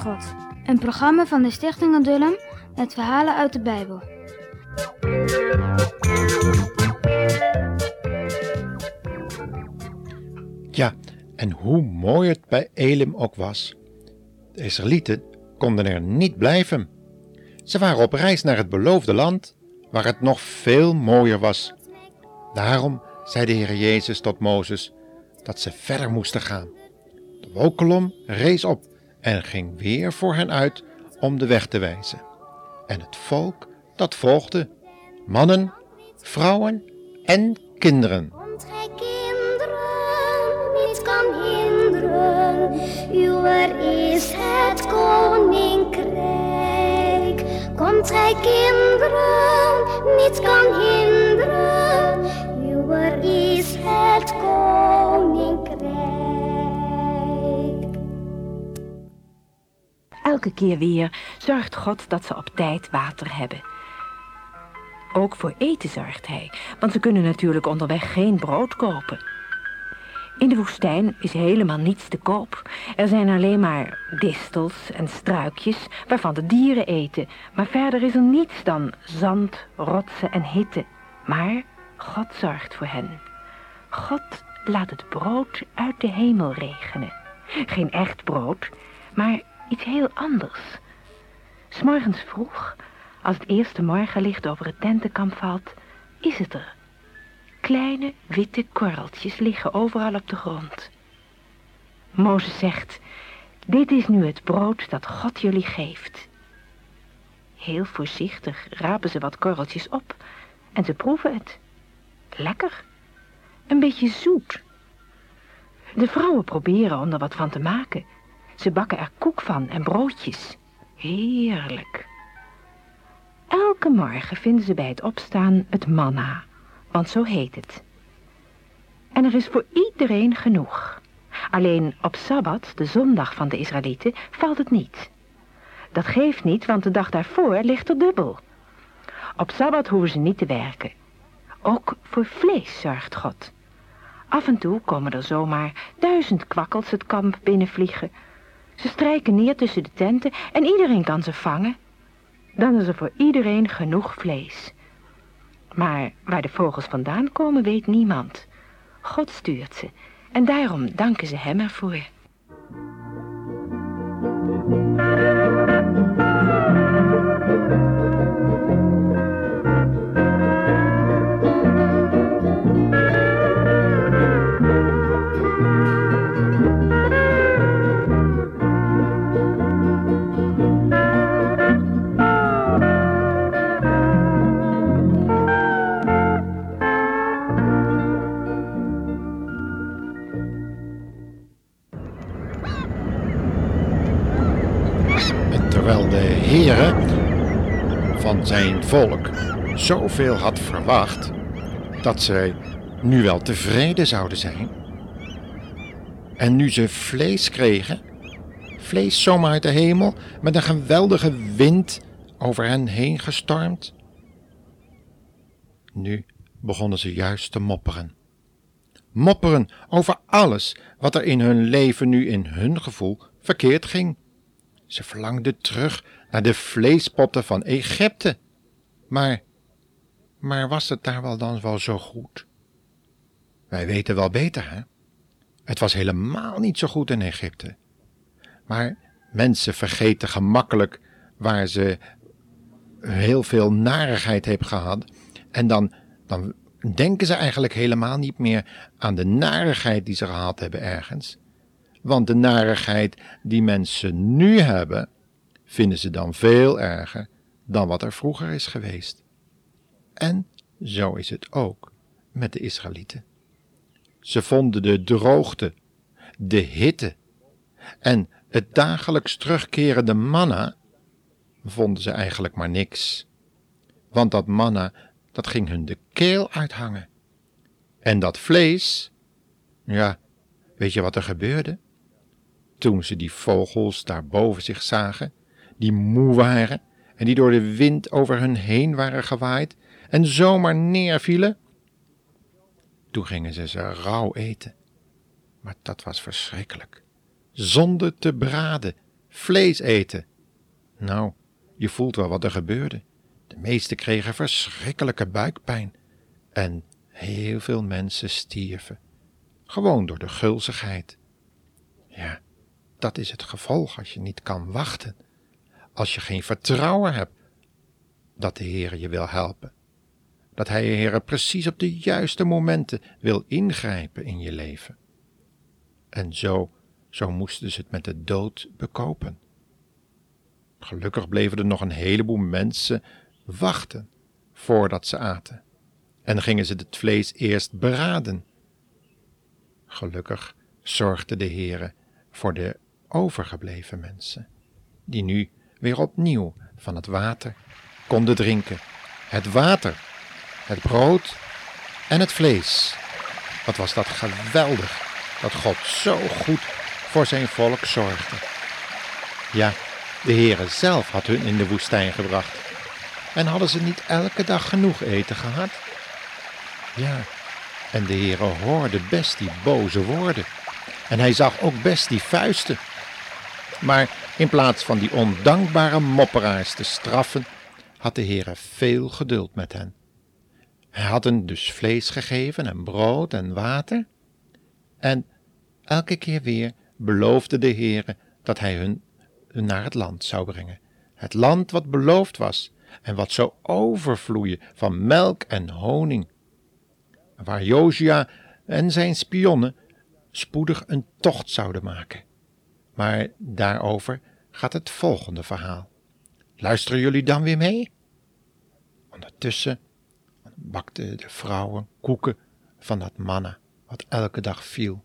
God, een programma van de Stichting Adullam met verhalen uit de Bijbel. Ja, en hoe mooi het bij Elim ook was. De Israëlieten konden er niet blijven. Ze waren op reis naar het beloofde land, waar het nog veel mooier was. Daarom zei de Heer Jezus tot Mozes dat ze verder moesten gaan. De wolkolom rees op en ging weer voor hen uit om de weg te wijzen. En het volk dat volgde, mannen, vrouwen en kinderen. Komt gij kinderen, niets kan hinderen. Uwer is het koninkrijk. Komt gij kinderen, niets kan hinderen. Elke keer weer zorgt God dat ze op tijd water hebben. Ook voor eten zorgt hij, want ze kunnen natuurlijk onderweg geen brood kopen. In de woestijn is helemaal niets te koop. Er zijn alleen maar distels en struikjes waarvan de dieren eten. Maar verder is er niets dan zand, rotsen en hitte. Maar God zorgt voor hen. God laat het brood uit de hemel regenen. Geen echt brood, maar iets heel anders. S'morgens vroeg, als het eerste morgenlicht over het tentenkamp valt, is het er. Kleine witte korreltjes liggen overal op de grond. Mozes zegt, dit is nu het brood dat God jullie geeft. Heel voorzichtig rapen ze wat korreltjes op en ze proeven het. Lekker. Een beetje zoet. De vrouwen proberen om er wat van te maken. Ze bakken er koek van en broodjes. Heerlijk. Elke morgen vinden ze bij het opstaan het manna, want zo heet het. En er is voor iedereen genoeg. Alleen op Sabbat, de zondag van de Israëlieten, valt het niet. Dat geeft niet, want de dag daarvoor ligt er dubbel. Op Sabbat hoeven ze niet te werken. Ook voor vlees zorgt God. Af en toe komen er zomaar duizend kwakkels het kamp binnenvliegen. Ze strijken neer tussen de tenten en iedereen kan ze vangen. Dan is er voor iedereen genoeg vlees. Maar waar de vogels vandaan komen weet niemand. God stuurt ze en daarom danken ze hem ervoor. Terwijl de Heere van zijn volk zoveel had verwacht dat zij nu wel tevreden zouden zijn. En nu ze vlees kregen, vlees zomaar uit de hemel, met een geweldige wind over hen heen gestormd. Nu begonnen ze juist te mopperen. Mopperen over alles wat er in hun leven nu in hun gevoel verkeerd ging. Ze verlangden terug naar de vleespotten van Egypte. Maar, maar was het daar wel dan wel zo goed? Wij weten wel beter, hè? Het was helemaal niet zo goed in Egypte. Maar mensen vergeten gemakkelijk waar ze heel veel narigheid hebben gehad. En dan, dan denken ze eigenlijk helemaal niet meer aan de narigheid die ze gehad hebben ergens. Want de narigheid die mensen nu hebben, vinden ze dan veel erger dan wat er vroeger is geweest. En zo is het ook met de Israëlieten. Ze vonden de droogte, de hitte en het dagelijks terugkerende manna, vonden ze eigenlijk maar niks. Want dat manna, dat ging hun de keel uithangen. En dat vlees, ja, weet je wat er gebeurde? Toen ze die vogels daar boven zich zagen, die moe waren en die door de wind over hun heen waren gewaaid en zomaar neervielen, toen gingen ze ze rauw eten. Maar dat was verschrikkelijk. Zonder te braden vlees eten. Nou, je voelt wel wat er gebeurde. De meesten kregen verschrikkelijke buikpijn. En heel veel mensen stierven. Gewoon door de gulzigheid. Ja, dat is het gevolg als je niet kan wachten. Als je geen vertrouwen hebt dat de Heer je wil helpen. Dat Hij je Heer precies op de juiste momenten wil ingrijpen in je leven. En zo, zo moesten ze het met de dood bekopen. Gelukkig bleven er nog een heleboel mensen wachten voordat ze aten. En gingen ze het vlees eerst beraden. Gelukkig zorgde de Heere voor de overgebleven mensen, die nu weer opnieuw van het water konden drinken. Het water, het brood en het vlees. Wat was dat geweldig dat God zo goed voor zijn volk zorgde. Ja, de Heere zelf had hun in de woestijn gebracht. En hadden ze niet elke dag genoeg eten gehad? Ja, en de Heere hoorde best die boze woorden. En hij zag ook best die vuisten. Maar in plaats van die ondankbare mopperaars te straffen, had de Heere veel geduld met hen. Hij had hen dus vlees gegeven en brood en water. En elke keer weer beloofde de Heere dat hij hun naar het land zou brengen. Het land wat beloofd was en wat zou overvloeien van melk en honing. Waar Josia en zijn spionnen spoedig een tocht zouden maken. Maar daarover gaat het volgende verhaal. Luisteren jullie dan weer mee? Ondertussen bakten de vrouwen koeken van dat manna wat elke dag viel.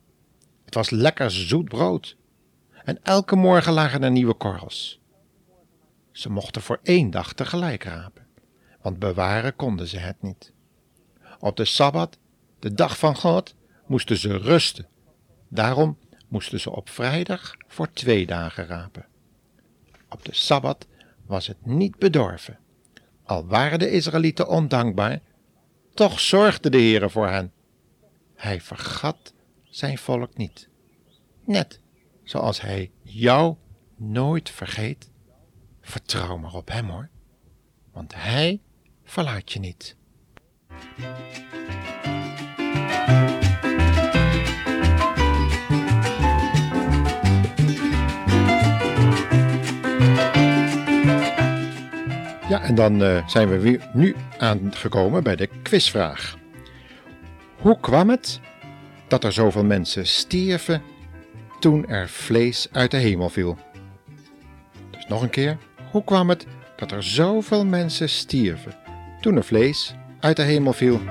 Het was lekker zoet brood. En elke morgen lagen er nieuwe korrels. Ze mochten voor één dag tegelijk rapen, want bewaren konden ze het niet. Op de Sabbat, de dag van God, moesten ze rusten. Daarom moesten ze op vrijdag voor twee dagen rapen. Op de Sabbat was het niet bedorven. Al waren de Israëlieten ondankbaar, toch zorgde de Heere voor hen. Hij vergat zijn volk niet. Net zoals hij jou nooit vergeet. Vertrouw maar op hem hoor, want hij verlaat je niet. En dan uh, zijn we weer nu aangekomen bij de quizvraag. Hoe kwam het dat er zoveel mensen stierven toen er vlees uit de hemel viel? Dus nog een keer, hoe kwam het dat er zoveel mensen stierven toen er vlees uit de hemel viel?